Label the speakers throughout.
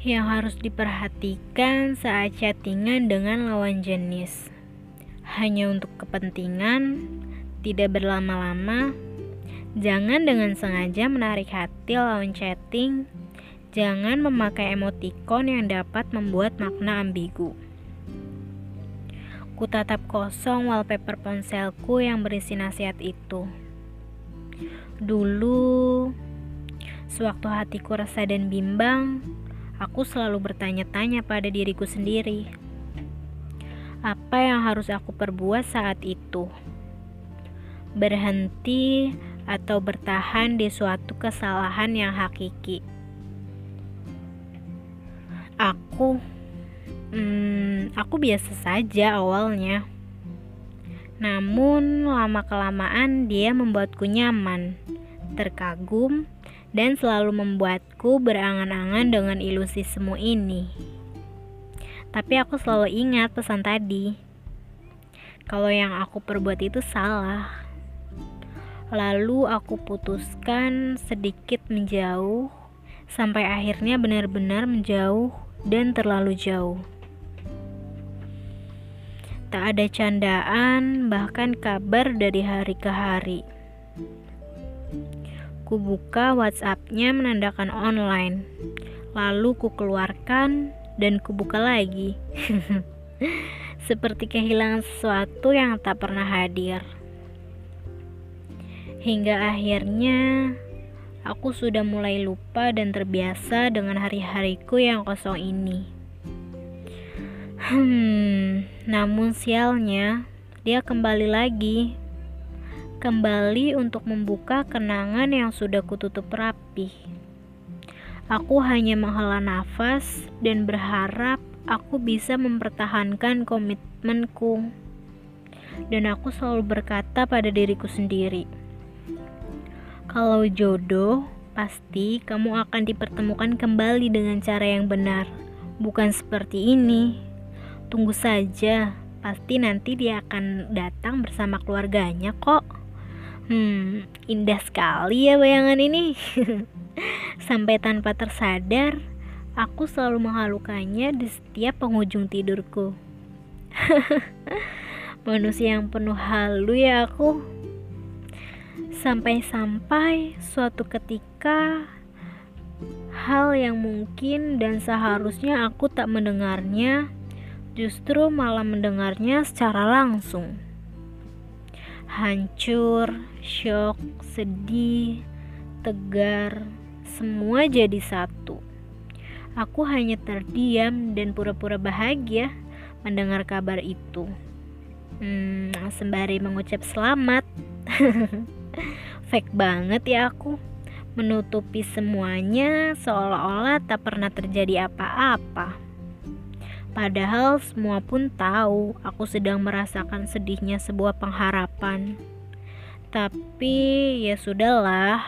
Speaker 1: yang harus diperhatikan saat chattingan dengan lawan jenis. Hanya untuk kepentingan, tidak berlama-lama, jangan dengan sengaja menarik hati lawan chatting, jangan memakai emoticon yang dapat membuat makna ambigu. Ku tatap kosong wallpaper ponselku yang berisi nasihat itu. Dulu, sewaktu hatiku resah dan bimbang, aku selalu bertanya-tanya pada diriku sendiri. Apa yang harus aku perbuat saat itu? Berhenti atau bertahan di suatu kesalahan yang hakiki? Aku, hmm, aku biasa saja awalnya. Namun, lama-kelamaan dia membuatku nyaman, terkagum, dan selalu membuatku berangan-angan dengan ilusi semu ini. Tapi aku selalu ingat pesan tadi. Kalau yang aku perbuat itu salah. Lalu aku putuskan sedikit menjauh sampai akhirnya benar-benar menjauh dan terlalu jauh. Tak ada candaan, bahkan kabar dari hari ke hari. Ku buka WhatsApp-nya menandakan online. Lalu ku keluarkan dan ku buka lagi. Seperti kehilangan sesuatu yang tak pernah hadir. Hingga akhirnya aku sudah mulai lupa dan terbiasa dengan hari-hariku yang kosong ini. Hmm, namun sialnya, dia kembali lagi. Kembali untuk membuka kenangan yang sudah kututup rapi. Aku hanya menghela nafas dan berharap aku bisa mempertahankan komitmenku. Dan aku selalu berkata pada diriku sendiri, kalau jodoh, pasti kamu akan dipertemukan kembali dengan cara yang benar, bukan seperti ini. Tunggu saja, pasti nanti dia akan datang bersama keluarganya kok. Hmm, indah sekali ya bayangan ini. Sampai tanpa tersadar, aku selalu menghalukannya di setiap penghujung tidurku. Manusia yang penuh halu ya aku. Sampai-sampai suatu ketika hal yang mungkin dan seharusnya aku tak mendengarnya justru malah mendengarnya secara langsung. Hancur, shock, sedih, tegar, semua jadi satu. Aku hanya terdiam dan pura-pura bahagia mendengar kabar itu. Hmm, sembari mengucap selamat. Fake banget ya aku menutupi semuanya seolah-olah tak pernah terjadi apa-apa. Padahal semua pun tahu aku sedang merasakan sedihnya sebuah pengharapan. Tapi ya sudahlah.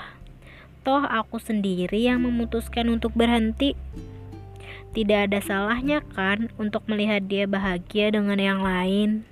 Speaker 1: Toh aku sendiri yang memutuskan untuk berhenti. Tidak ada salahnya kan untuk melihat dia bahagia dengan yang lain.